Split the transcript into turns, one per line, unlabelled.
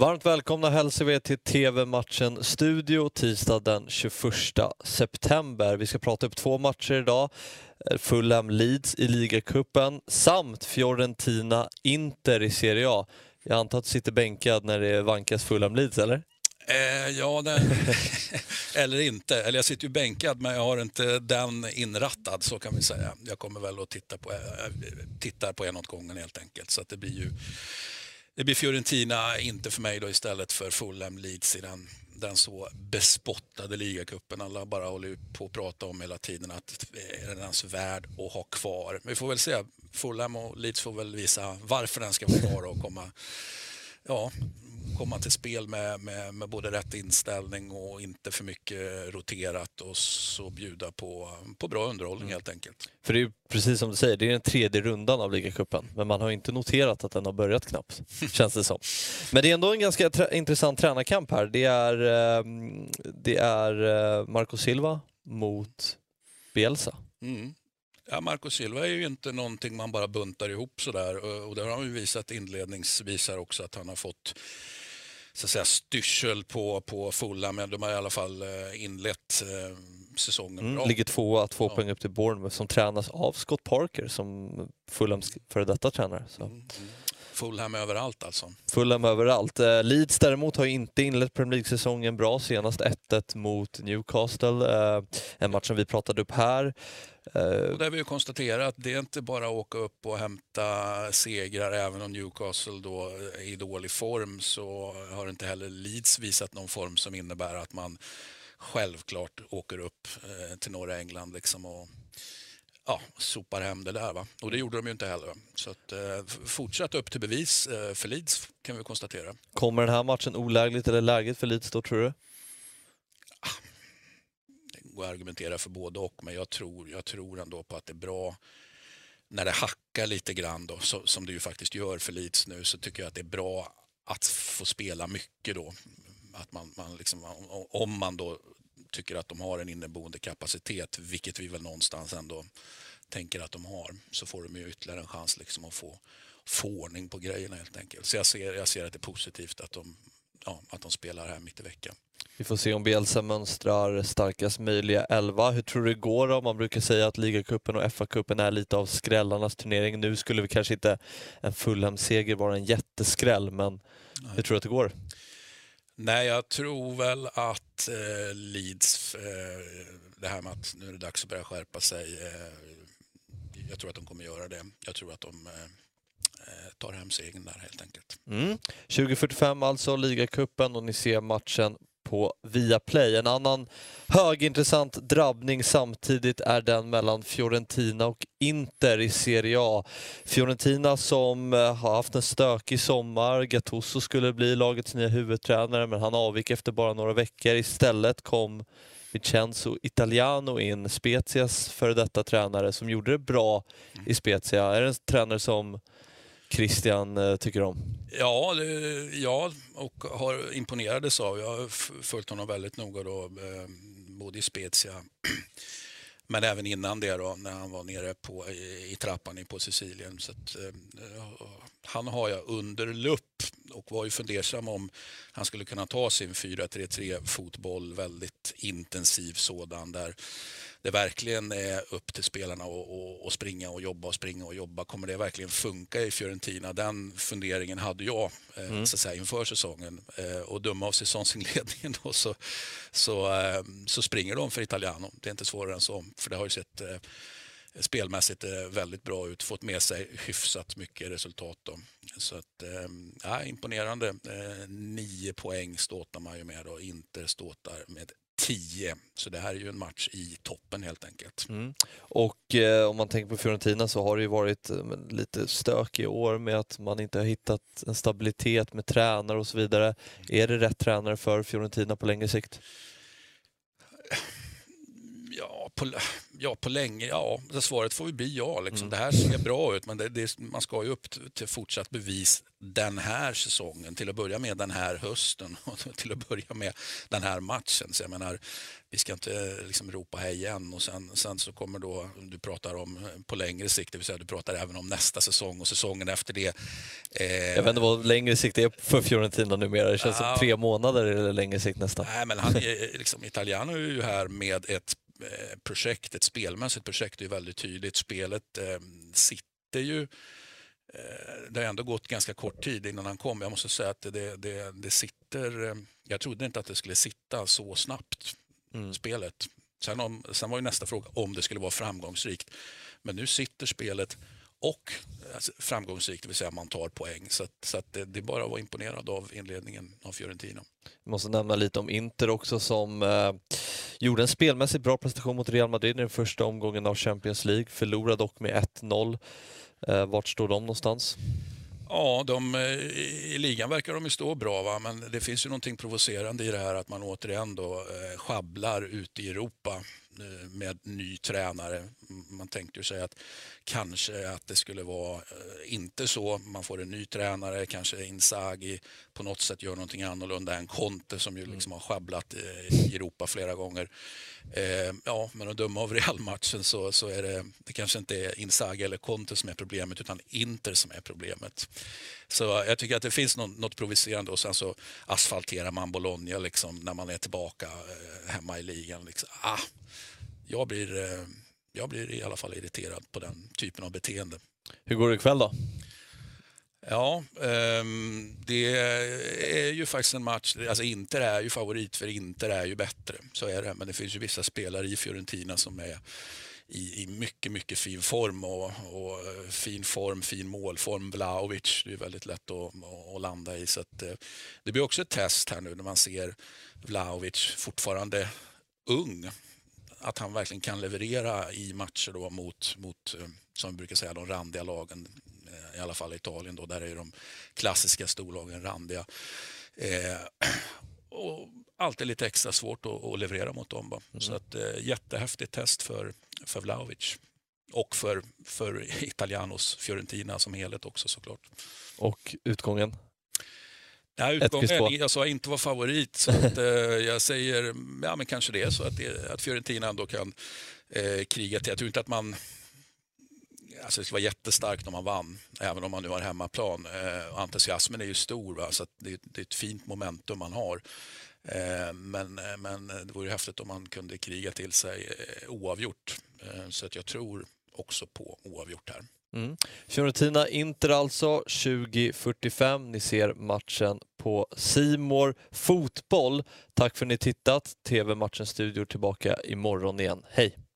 Varmt välkomna hälsar vi till TV-matchen Studio tisdag den 21 september. Vi ska prata upp två matcher idag. Fulham Leeds i ligacupen samt Fiorentina Inter i Serie A. Jag antar att du sitter bänkad när det vankas Fulham Leeds, eller?
Eh, ja, eller inte. Eller jag sitter ju bänkad men jag har inte den inrattad så kan vi säga. Jag kommer väl att titta på, äh, tittar på en åt gången helt enkelt. Så att det blir ju det blir Fiorentina, inte för mig då istället för Fulham Leeds i den, den så bespottade ligacupen. Alla bara håller på att prata om hela tiden att eh, är den ens värd att ha kvar? Men vi får väl se. Fulham och Leeds får väl visa varför den ska vara kvar och komma ja, komma till spel med, med, med, både rätt inställning och inte för mycket roterat och så bjuda på, på bra underhållning mm. helt enkelt.
För det är precis som du säger, det är den tredje rundan av ligacupen men man har inte noterat att den har börjat knappt, känns det som. Men det är ändå en ganska trä intressant tränarkamp här. Det är, ehm, det är eh, Marco Silva mot Bielsa. Mm.
Ja, Marco Silva är ju inte någonting man bara buntar ihop sådär och det har han ju visat inledningsvis här också att han har fått så att säga, styrsel på, på fulla, men de har i alla fall eh, inlett eh, säsongen mm, bra.
Ligger tvåa, två ja. poäng upp till Bournemouth som tränas av Scott Parker som Fulhams före detta tränare. Så. Mm, mm.
Fulham överallt alltså.
Fulham överallt. Eh, Leeds däremot har inte inlett Premier League-säsongen bra. Senast 1-1 mot Newcastle, eh, en match som vi pratade upp här.
Eh, och där vi ju konstatera att det är inte bara att åka upp och hämta segrar, även om Newcastle då är i dålig form så har inte heller Leeds visat någon form som innebär att man självklart åker upp till norra England liksom och ja, sopar hem det där. Va? Och det gjorde de ju inte heller. Så att, eh, fortsatt upp till bevis eh, för Leeds kan vi konstatera.
Kommer den här matchen olägligt eller lägligt för Leeds då tror du?
Ah, det går att argumentera för både och men jag tror, jag tror ändå på att det är bra när det hackar lite grann då, så, som det ju faktiskt gör för Leeds nu så tycker jag att det är bra att få spela mycket då. Att man, man liksom, om man då tycker att de har en inneboende kapacitet, vilket vi väl någonstans ändå tänker att de har, så får de ju ytterligare en chans liksom att få, få ordning på grejerna helt enkelt. Så jag ser, jag ser att det är positivt att de, ja, att de spelar här mitt i veckan.
Vi får se om Bielsa mönstrar starkast möjliga elva. Hur tror du det går då? Man brukar säga att ligacupen och FA-cupen är lite av skrällarnas turnering. Nu skulle vi kanske inte en Fulham-seger vara en jätteskräll, men Nej. hur tror du att det går?
Nej, jag tror väl att eh, Leeds, eh, det här med att nu är det dags att börja skärpa sig, eh, jag tror att de kommer göra det. Jag tror att de eh, eh tar hem segern där helt enkelt.
Mm. 2045 alltså, ligacupen och ni ser matchen på Viaplay. En annan högintressant drabbning samtidigt är den mellan Fiorentina och Inter i Serie A. Fiorentina som eh, har haft en stökig sommar. Gattuso skulle bli lagets nya huvudtränare men han avgick efter bara några veckor. Istället kom Vincenzo Italiano in, Spezias före detta tränare som gjorde det bra i Spezia. Är det en tränare som Christian eh, tycker om?
Ja, det, ja och har imponerades av. Jag har följt honom väldigt noga då, eh, både i Spezia men även innan det då, när han var nere på, i, i trappan på Sicilien. Så att, eh, han har jag under lupp och var ju fundersam om han skulle kunna ta sin 4-3-3 fotboll, väldigt intensiv sådan där det verkligen är upp till spelarna att springa och jobba och springa och jobba. Kommer det verkligen funka i Fiorentina? Den funderingen hade jag eh, mm. så att säga, inför säsongen. Eh, och döma av säsongsinledningen då, så, så, eh, så springer de för Italiano. Det är inte svårare än så. För det har ju sett spelmässigt väldigt bra ut, fått med sig hyfsat mycket resultat. Då. Så att, ja, imponerande. Nio poäng ståtar man ju med och Inter ståtar med 10. Så det här är ju en match i toppen helt enkelt. Mm.
Och eh, om man tänker på Fiorentina så har det ju varit eh, lite stök i år med att man inte har hittat en stabilitet med tränare och så vidare. Är det rätt tränare för Fiorentina på längre sikt?
På, ja, på länge, ja. Svaret får ju bli ja. Liksom. Mm. Det här ser bra ut, men det, det, man ska ju upp till fortsatt bevis den här säsongen, till att börja med den här hösten och till att börja med den här matchen. Så jag menar, vi ska inte liksom ropa hej igen och sen, sen så kommer då, du pratar om på längre sikt, det vill säga du pratar även om nästa säsong och säsongen efter det.
Eh, jag vet inte vad längre sikt är för Fiorentina numera, det känns ja, som tre månader eller längre sikt nästan.
Nej, men han är, liksom, Italiano är ju här med ett eh, projekt, ett spelmässigt projekt, är väldigt tydligt. Spelet eh, sitter ju Eh, det har ändå gått ganska kort tid innan han kom. Jag måste säga att det, det, det sitter... Eh, jag trodde inte att det skulle sitta så snabbt, mm. spelet. Sen, om, sen var ju nästa fråga om det skulle vara framgångsrikt. Men nu sitter spelet och alltså, framgångsrikt, det vill säga man tar poäng. Så, att, så att det, det, är bara att vara imponerad av inledningen av Fiorentina.
Jag måste nämna lite om Inter också som eh, gjorde en spelmässigt bra prestation mot Real Madrid i den första omgången av Champions League, förlorade dock med 1-0. Eh, vart står de någonstans?
Ja, de, eh, i ligan verkar de ju stå bra, va? men det finns ju någonting provocerande i det här att man återigen då eh, schabblar ute i Europa med ny tränare. Man tänkte ju sig att kanske att det skulle vara eh, inte så. Man får en ny tränare, kanske Inzaghi på något sätt gör någonting annorlunda än Conte som ju mm. liksom har sjabblat i Europa flera gånger. Eh, ja, men att döma av Real-matchen så, så är det, det kanske inte är Inzaghi eller Conte som är problemet utan Inter som är problemet. Så jag tycker att det finns något, något provocerande och sen så asfalterar man Bologna liksom när man är tillbaka hemma i ligan. Liksom. Ah, jag blir, eh, jag blir i alla fall irriterad på den typen av beteende.
Hur går det ikväll då?
Ja, um, det är ju faktiskt en match, alltså Inter är ju favorit för Inter är ju bättre, så är det. Men det finns ju vissa spelare i Fiorentina som är i, i mycket, mycket fin form och, och, fin form, fin målform. Vlahovic, det är väldigt lätt att, att landa i. Så att, eh, det blir också ett test här nu när man ser Vlahovic fortfarande ung att han verkligen kan leverera i matcher då mot, mot eh, som vi brukar säga, de randiga lagen. Eh, I alla fall i Italien, då, där är de klassiska storlagen randiga. Eh, och alltid lite extra svårt att, att leverera mot dem. Mm. Så att, eh, jättehäftigt test för, för Vlahovic. Och för, för Italianos Fiorentina som helhet också såklart.
Och utgången?
Ja, utgången, jag sa inte var favorit, så att, eh, jag säger ja, men kanske det är så att, det, att Fiorentina ändå kan eh, kriga till. Jag tror inte att man... Alltså det skulle vara jättestarkt om man vann, även om man nu har hemmaplan. Eh, entusiasmen är ju stor, va? så det, det, är ett fint momentum man har. Eh, men, eh, men det vore häftigt om man kunde kriga till sig eh, oavgjort. Så att jag tror också på oavgjort här.
Mm. Fiorentina Inter alltså 2045. Ni ser matchen på Simor Fotboll. Tack för att ni tittat. Tv-matchens Studio tillbaka imorgon igen. Hej!